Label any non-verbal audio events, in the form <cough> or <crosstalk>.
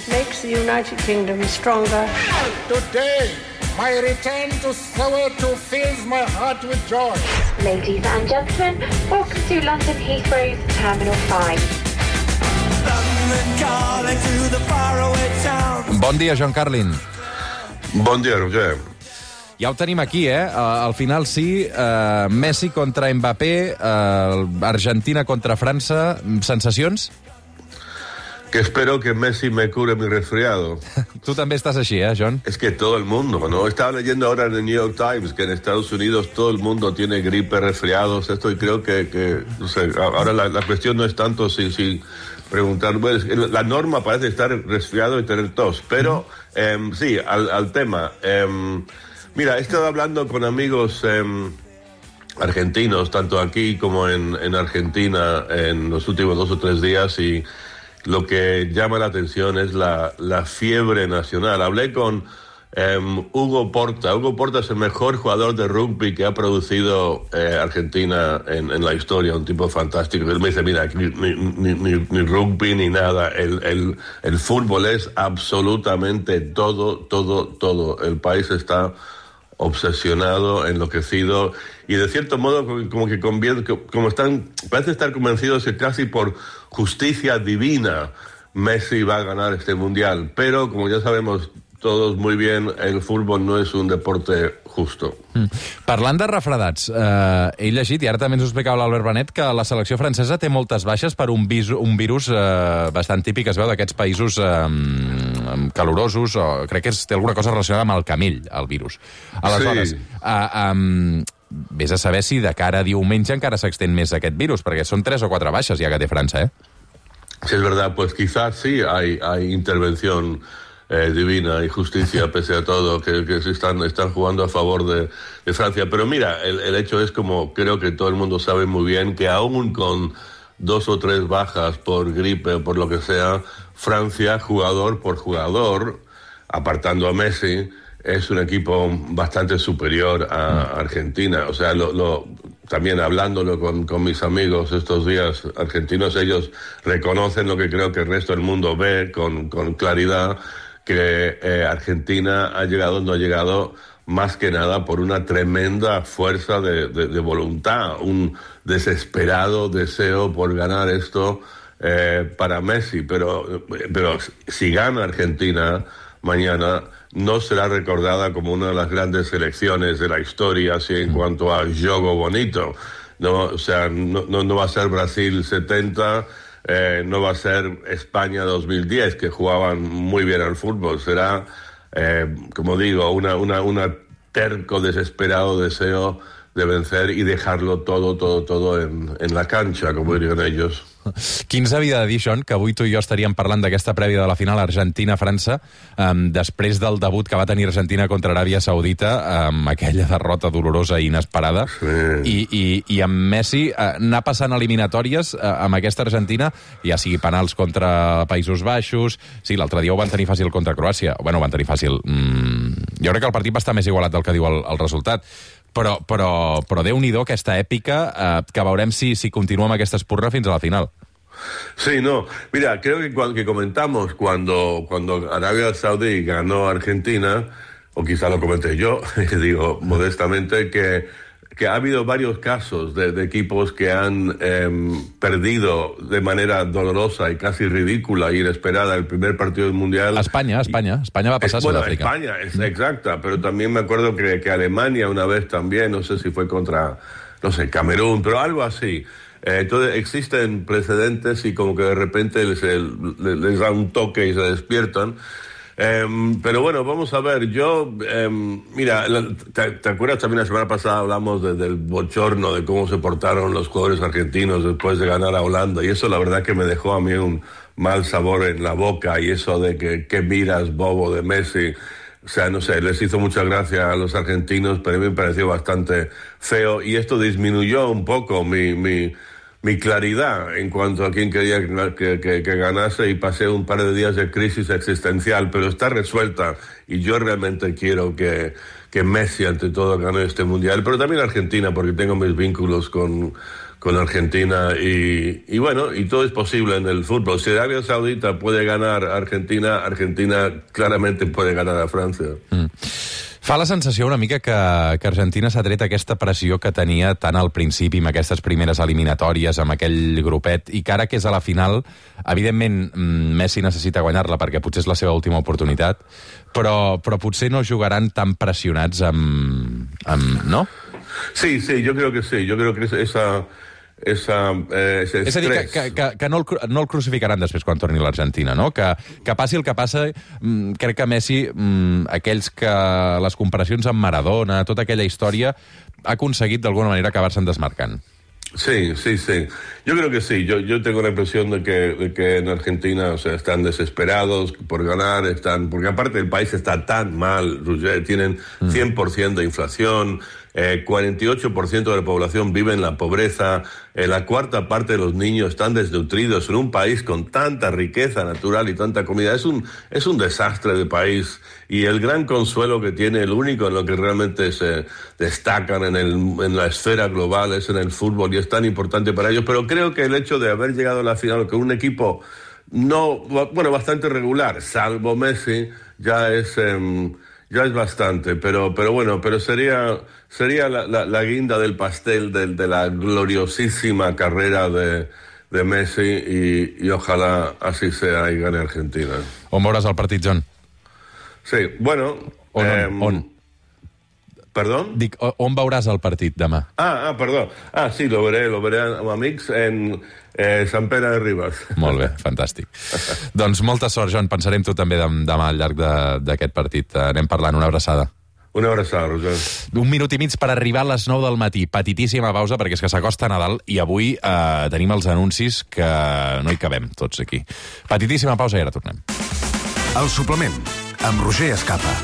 It makes the United Kingdom stronger. Today, my return to Soweto fills my heart with joy. Ladies and gentlemen, welcome to London Heathrow's Terminal 5. Bon dia, John Carlin. Bon dia, Roger. Ja ho tenim aquí, eh? Al final sí, uh, Messi contra Mbappé, uh, Argentina contra França. Sensacions? Que espero que Messi me cure mi resfriado. <laughs> tu també estàs així, eh, John? Es que todo el mundo, ¿no? Estaba leyendo ahora en el New York Times que en Estados Unidos todo el mundo tiene gripe, resfriados, esto, y creo que, que no sé, ahora la, la cuestión no es tanto si, si preguntar, bueno, la norma parece estar resfriado y tener tos, pero eh, sí, al, al tema. Eh, mira, he estado hablando con amigos eh, argentinos, tanto aquí como en, en Argentina, en los últimos dos o tres días, y lo que llama la atención es la, fiebre nacional. Hablé con um, Hugo Porta. Hugo Porta es el mejor jugador de rugby que ha producido eh, Argentina en, la historia, un tipo fantástico. Él me dice, mira, ni, rugby ni nada, el, fútbol es absolutamente todo, todo, todo. El país está obsesionado, enloquecido y de cierto modo como que como están parece estar convencidos que casi por justicia divina Messi va a ganar este mundial, pero como ya sabemos todos muy bien, el fútbol no és un deporte justo. Mm. Parlant de refredats, eh, he llegit, i ara també ens ho explicava l'Albert Benet, que la selecció francesa té moltes baixes per un, vis, un virus eh, bastant típic, es veu, d'aquests països eh, calorosos, o crec que és, té alguna cosa relacionada amb el camell, el virus. Aleshores, sí. eh, um, vés a saber si de cara a diumenge encara s'extén més aquest virus, perquè són tres o quatre baixes ja que té França, eh? Si es verdad, pues quizás sí hay, hay intervención eh, divina y justicia <laughs> pese a todo, que, que se están, están jugando a favor de, de Francia. Pero mira, el, el, hecho es como creo que todo el mundo sabe muy bien que aún con dos o tres bajas por gripe o por lo que sea, Francia, jugador por jugador, apartando a Messi, es un equipo bastante superior a Argentina. O sea, lo, lo, también hablándolo con, con, mis amigos estos días argentinos, ellos reconocen lo que creo que el resto del mundo ve con, con claridad, que eh, Argentina ha llegado, no ha llegado más que nada por una tremenda fuerza de, de, de voluntad, un desesperado deseo por ganar esto eh, para Messi. Pero, pero si gana Argentina mañana, no será recordada como una de las grandes selecciones de la historia, así en cuanto a juego bonito. No, o sea, no, no, no va a ser Brasil 70 eh, no va a ser España 2010, que jugaban muy bien al fútbol. Será, eh, como digo, una, una, una terco, desesperado deseo de vencer y dejarlo todo, todo, todo en, en la cancha, como dirían ellos. <laughs> Qui ens havia de dir, John, que avui tu i jo estaríem parlant d'aquesta prèvia de la final Argentina-França, um, després del debut que va tenir Argentina contra Aràbia Saudita, amb aquella derrota dolorosa i inesperada, sí. i, i, i amb Messi uh, anar passant eliminatòries uh, amb aquesta Argentina, ja sigui penals contra Països Baixos, sí, l'altre dia ho van tenir fàcil contra Croàcia, bueno, ho van tenir fàcil... Mm, jo crec que el partit va estar més igualat del que diu el, el resultat, però, però, però déu-n'hi-do aquesta èpica eh, que veurem si, si continua amb aquesta espurra fins a la final. Sí, no. Mira, creo que cuando que comentamos cuando, cuando Arabia Saudí ganó Argentina, o quizá lo comenté yo, <laughs> digo modestamente, que, que ha habido varios casos de, de equipos que han eh, perdido de manera dolorosa y casi ridícula y inesperada el primer partido del Mundial. A España, a España. España va a pasar es, bueno, Sudáfrica. España, es exacta, pero también me acuerdo que, que Alemania una vez también, no sé si fue contra, no sé, Camerún, pero algo así. Eh, entonces existen precedentes y como que de repente les, les, les da un toque y se despiertan. Eh, pero bueno, vamos a ver, yo, eh, mira, te, te, acuerdas también la semana pasada hablamos de, del bochorno, de cómo se portaron los jugadores argentinos después de ganar a Holanda y eso la verdad que me dejó a mí un mal sabor en la boca y eso de que, que miras bobo de Messi. O sea, no sé, les hizo mucha gracia a los argentinos, pero a mí me pareció bastante feo y esto disminuyó un poco mi, mi, mi claridad en cuanto a quién quería que, que, ganase y pasé un par de días de crisis existencial, pero está resuelta y yo realmente quiero que, que Messi ante todo gane este mundial, pero también Argentina porque tengo mis vínculos con, con Argentina y, y, bueno, y todo es posible en el fútbol. Si Arabia Saudita puede ganar a Argentina, Argentina claramente puede ganar a Francia. Mm. Fa la sensació una mica que, que Argentina s'ha tret aquesta pressió que tenia tant al principi amb aquestes primeres eliminatòries, amb aquell grupet, i que ara que és a la final, evidentment mm, Messi necessita guanyar-la perquè potser és la seva última oportunitat, però, però potser no jugaran tan pressionats amb... amb no? Sí, sí, yo creo que sí. Yo creo que esa, esa, eh, ese És a dir, que, que, que, no, el, no el crucificaran després quan torni a l'Argentina, no? Que, que passi el que passa, mm, crec que Messi, mm, aquells que les comparacions amb Maradona, tota aquella història, ha aconseguit d'alguna manera acabar-se'n desmarcant. Sí, sí, sí. Yo creo que sí. Yo, yo tengo la impresión de que, de que en Argentina o sea, están desesperados por ganar, están porque aparte el país está tan mal, Roger, tienen 100% de inflación, eh, 48% de la población vive en la pobreza, eh, la cuarta parte de los niños están desnutridos en un país con tanta riqueza natural y tanta comida. Es un, es un desastre de país y el gran consuelo que tiene, el único en lo que realmente se destacan en, el, en la esfera global es en el fútbol y es tan importante para ellos. Pero creo que el hecho de haber llegado a la final con un equipo no, bueno, bastante regular, salvo Messi, ya es, em, ya es bastante, pero, pero bueno, pero sería, sería la, la- la guinda del pastel de, de la gloriosísima carrera de, de Messi y, y ojalá así sea y gane Argentina. On veuràs el partit, John? Sí, bueno. On, on, on? ¿Perdón? Dic, on veuràs el partit demà? Ah, ah, perdón. Ah, sí, lo veré, lo veré a Mix en eh, San Pere de Ribas. Molt bé, fantàstic. <laughs> doncs molta sort, John. Pensarem tu també dem- demà al llarg de- d'aquest partit. Eh, Anem parlant. Una abraçada. Una abraçada, Roger. Un minut i mig per arribar a les 9 del matí. Petitíssima pausa, perquè és que s'acosta Nadal i avui eh, tenim els anuncis que no hi cabem, tots aquí. Petitíssima pausa i ara tornem. El suplement, amb Roger Escapa.